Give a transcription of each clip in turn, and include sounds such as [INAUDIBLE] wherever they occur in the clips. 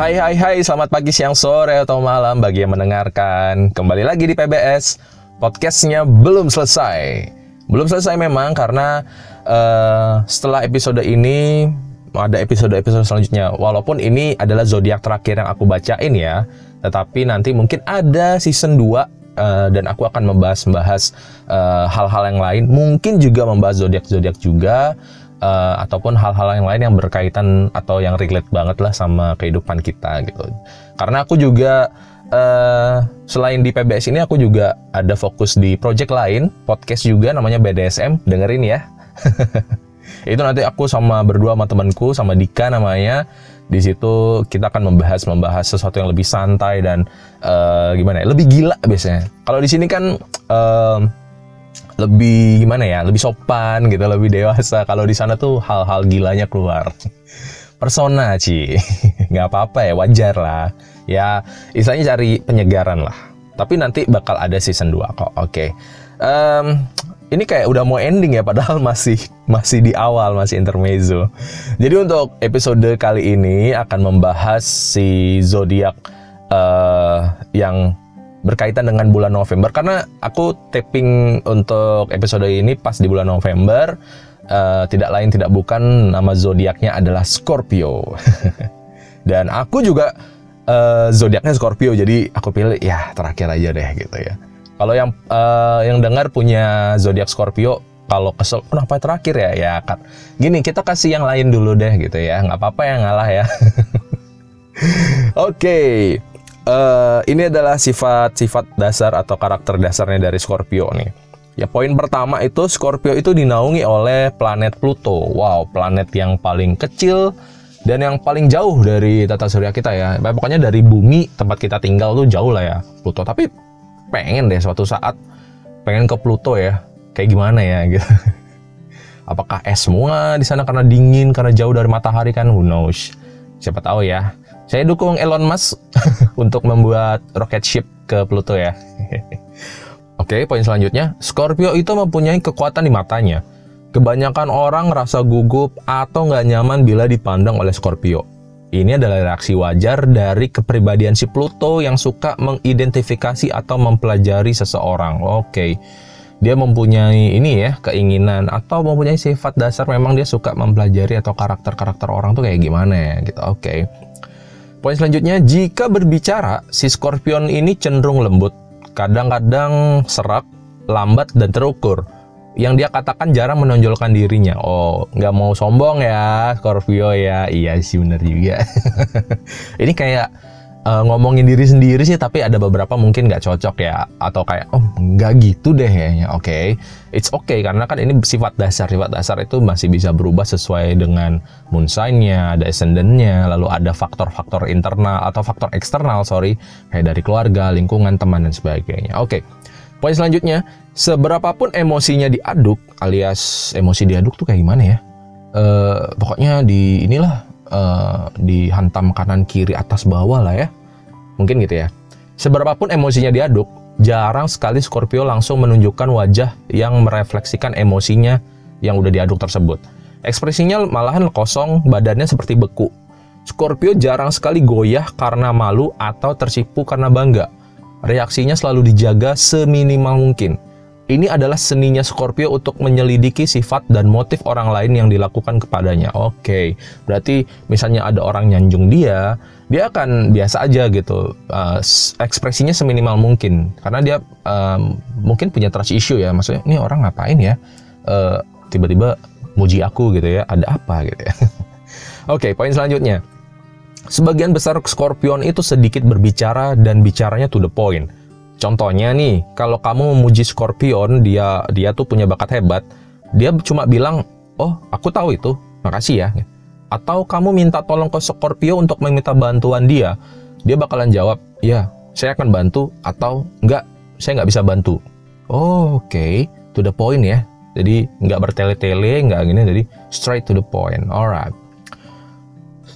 Hai hai hai, selamat pagi, siang, sore, atau malam bagi yang mendengarkan. Kembali lagi di PBS, podcastnya belum selesai. Belum selesai memang karena uh, setelah episode ini ada episode-episode selanjutnya. Walaupun ini adalah zodiak terakhir yang aku bacain ya, tetapi nanti mungkin ada season 2 uh, eh, dan aku akan membahas-bahas uh, hal-hal yang lain. Mungkin juga membahas zodiak-zodiak juga uh, ataupun hal-hal yang lain yang berkaitan atau yang relate banget lah sama kehidupan kita gitu. Karena aku juga uh, selain di PBS ini aku juga ada fokus di project lain, podcast juga namanya BDSM, dengerin ya. [LAUGHS] Itu nanti aku sama berdua sama temanku sama Dika namanya. Di situ kita akan membahas membahas sesuatu yang lebih santai dan uh, gimana ya, lebih gila biasanya. Kalau di sini kan uh, lebih gimana ya lebih sopan gitu lebih dewasa. Kalau di sana tuh hal-hal gilanya keluar. [LAUGHS] Persona Ci. [LAUGHS] Nggak apa-apa ya wajar lah. Ya istilahnya cari penyegaran lah. Tapi nanti bakal ada season 2 kok oke. Okay. um, ini kayak udah mau ending ya padahal [LAUGHS] masih masih di awal masih intermezzo. Jadi untuk episode kali ini akan membahas si zodiak uh, yang berkaitan dengan bulan November. Karena aku tapping untuk episode ini pas di bulan November uh, tidak lain tidak bukan nama zodiaknya adalah Scorpio. [LAUGHS] Dan aku juga uh, zodiaknya Scorpio jadi aku pilih ya terakhir aja deh gitu ya. Kalau yang uh, yang dengar punya zodiak Scorpio kalau kesel kenapa terakhir ya? Ya kan gini kita kasih yang lain dulu deh gitu ya. Nggak apa-apa yang ngalah ya. [LAUGHS] Oke. okay uh, ini adalah sifat-sifat dasar atau karakter dasarnya dari Scorpio nih. Ya poin pertama itu Scorpio itu dinaungi oleh planet Pluto. Wow, planet yang paling kecil dan yang paling jauh dari tata surya kita ya. Pokoknya dari bumi tempat kita tinggal tuh jauh lah ya Pluto. Tapi pengen deh suatu saat pengen ke Pluto ya. Kayak gimana ya gitu. [LAUGHS] Apakah es semua di sana karena dingin, karena jauh dari matahari kan? Who knows? Siapa tahu ya. Saya dukung Elon Musk [LAUGHS] untuk membuat rocket ship ke Pluto ya. [LAUGHS] Oke, poin selanjutnya, Scorpio itu mempunyai kekuatan di matanya. Kebanyakan orang merasa gugup atau nggak nyaman bila dipandang oleh Scorpio. Ini adalah reaksi wajar dari kepribadian si Pluto yang suka mengidentifikasi atau mempelajari seseorang. Oke, dia mempunyai ini ya keinginan atau mempunyai sifat dasar memang dia suka mempelajari atau karakter-karakter orang tuh kayak gimana ya gitu. Oke. Poin selanjutnya, jika berbicara, si Scorpion ini cenderung lembut, kadang-kadang serak, lambat, dan terukur. Yang dia katakan jarang menonjolkan dirinya. Oh, nggak mau sombong ya, Scorpio ya. Iya sih bener juga. [LAUGHS] ini kayak uh, ngomongin diri sendiri sih tapi ada beberapa mungkin nggak cocok ya. Atau kayak oh nggak gitu deh kayaknya. Oke. Okay. it's okay karena kan ini sifat dasar. Sifat dasar itu masih bisa berubah sesuai dengan moon sign-nya ada ascendant-nya lalu ada faktor-faktor internal atau faktor eksternal sorry. Kayak dari keluarga lingkungan teman dan sebagainya. Oke. Okay. poin selanjutnya seberapapun emosinya diaduk alias emosi diaduk tuh kayak gimana ya? Uh, pokoknya di inilah uh, dihantam kanan kiri atas bawah lah ya. Mungkin gitu ya. Seberapapun emosinya diaduk jarang sekali Scorpio langsung menunjukkan wajah yang merefleksikan emosinya yang udah diaduk tersebut. Ekspresinya malahan kosong badannya seperti beku. Scorpio jarang sekali goyah karena malu atau tersipu karena bangga. Reaksinya selalu dijaga seminimal mungkin ini adalah seninya Scorpio untuk menyelidiki sifat dan motif orang lain yang dilakukan kepadanya. Oke, okay. berarti misalnya ada orang nyanjung dia, dia akan biasa aja gitu, uh, ekspresinya seminimal mungkin, karena dia um, mungkin punya trust issue ya, maksudnya ini orang ngapain ya, uh, tiba-tiba muji aku gitu ya, ada apa gitu ya. [LAUGHS] Oke, okay, poin selanjutnya. Sebagian besar Scorpion itu sedikit berbicara dan bicaranya to the point Contohnya nih, kalau kamu memuji Scorpion, dia dia tuh punya bakat hebat, dia cuma bilang, "Oh, aku tahu itu. Makasih ya." Atau kamu minta tolong ke Scorpio untuk meminta bantuan dia, dia bakalan jawab, "Ya, saya akan bantu," atau "Enggak, saya nggak bisa bantu." Oh, oke, okay. to the point ya. Jadi nggak bertele-tele, nggak gini, jadi straight to the point. Alright.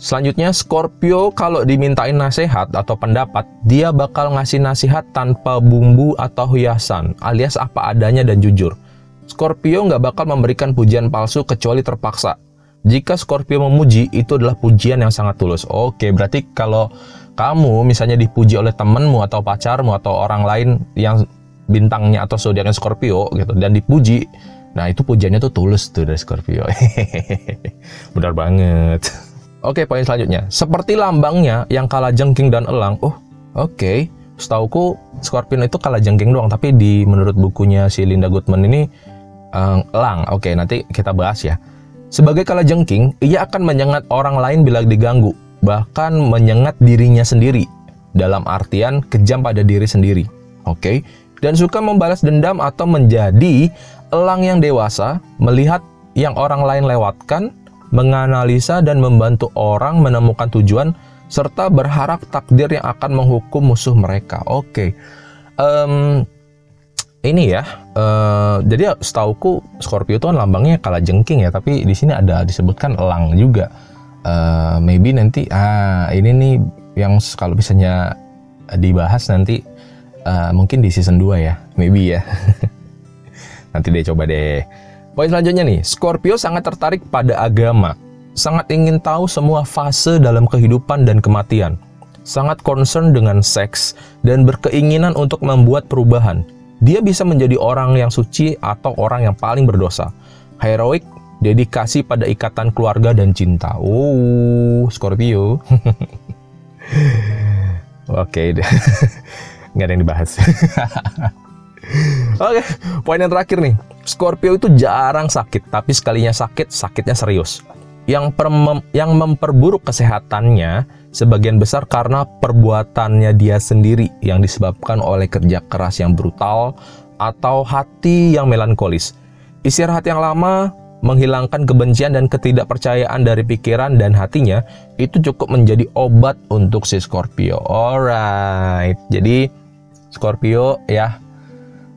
Selanjutnya Scorpio kalau dimintain nasihat atau pendapat, dia bakal ngasih nasihat tanpa bumbu atau hiasan, alias apa adanya dan jujur. Scorpio nggak bakal memberikan pujian palsu kecuali terpaksa. Jika Scorpio memuji, itu adalah pujian yang sangat tulus. Oke, berarti kalau kamu misalnya dipuji oleh temenmu atau pacarmu atau orang lain yang bintangnya atau zodiaknya Scorpio gitu dan dipuji, nah itu pujiannya tuh tulus tuh dari Scorpio. [LAUGHS] Benar banget. Oke, poin selanjutnya. Seperti lambangnya yang kalah jengking dan elang. Oh, oke. Okay. Setauku Scorpion itu kalah jengking doang, tapi di menurut bukunya si Linda Goodman ini um, elang. Oke, okay, nanti kita bahas ya. Sebagai kala jengking, ia akan menyengat orang lain bila diganggu, bahkan menyengat dirinya sendiri, dalam artian kejam pada diri sendiri. Oke, okay? dan suka membalas dendam atau menjadi elang yang dewasa, melihat yang orang lain lewatkan, menganalisa dan membantu orang menemukan tujuan, serta berharap takdir yang akan menghukum musuh mereka. Oke, okay. um, ini ya, uh, jadi setauku Scorpio itu kan lambangnya kalah jengking ya, tapi di sini ada disebutkan elang juga. Uh, maybe nanti ah ini nih yang kalau misalnya dibahas nanti uh, mungkin di season 2 ya, maybe ya. [LAUGHS] nanti deh coba deh. Poin selanjutnya nih, Scorpio sangat tertarik pada agama, sangat ingin tahu semua fase dalam kehidupan dan kematian, sangat concern dengan seks dan berkeinginan untuk membuat perubahan dia bisa menjadi orang yang suci atau orang yang paling berdosa. Heroik, dedikasi pada ikatan keluarga dan cinta. Oh, Scorpio. [LAUGHS] Oke, [LAUGHS] nggak ada yang dibahas. [LAUGHS] Oke, poin yang terakhir nih. Scorpio itu jarang sakit, tapi sekalinya sakit, sakitnya serius. Yang, yang memperburuk kesehatannya sebagian besar karena perbuatannya dia sendiri yang disebabkan oleh kerja keras yang brutal atau hati yang melankolis. Istirahat yang lama menghilangkan kebencian dan ketidakpercayaan dari pikiran dan hatinya itu cukup menjadi obat untuk si Scorpio. Alright, jadi Scorpio ya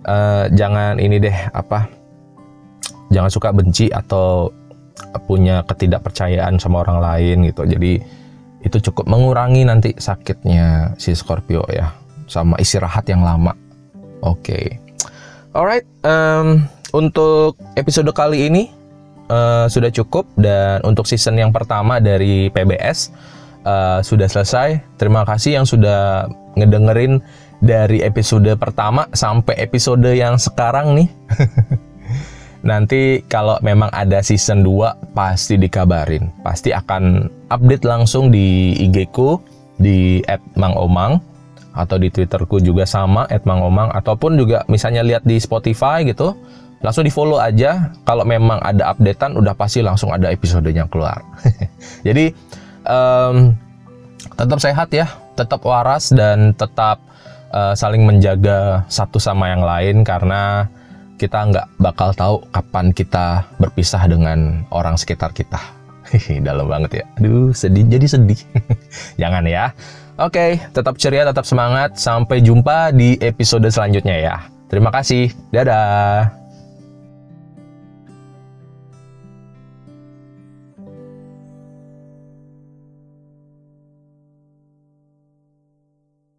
uh, jangan ini deh apa jangan suka benci atau punya ketidakpercayaan sama orang lain gitu. Jadi itu cukup mengurangi nanti sakitnya si Scorpio ya sama istirahat yang lama. Oke, okay. alright. Um, untuk episode kali ini uh, sudah cukup dan untuk season yang pertama dari PBS uh, sudah selesai. Terima kasih yang sudah ngedengerin dari episode pertama sampai episode yang sekarang nih. [LAUGHS] Nanti kalau memang ada season 2 pasti dikabarin. Pasti akan update langsung di IG ku di @mangomang atau di Twitterku juga sama @mangomang ataupun juga misalnya lihat di Spotify gitu langsung di follow aja kalau memang ada updatean udah pasti langsung ada episodenya keluar [LAUGHS] jadi um, tetap sehat ya tetap waras dan tetap uh, saling menjaga satu sama yang lain karena kita nggak bakal tahu kapan kita berpisah dengan orang sekitar kita. Dalam banget ya. Aduh, sedih jadi sedih. [LAUGHS] Jangan ya. Oke, tetap ceria, tetap semangat. Sampai jumpa di episode selanjutnya ya. Terima kasih. Dadah.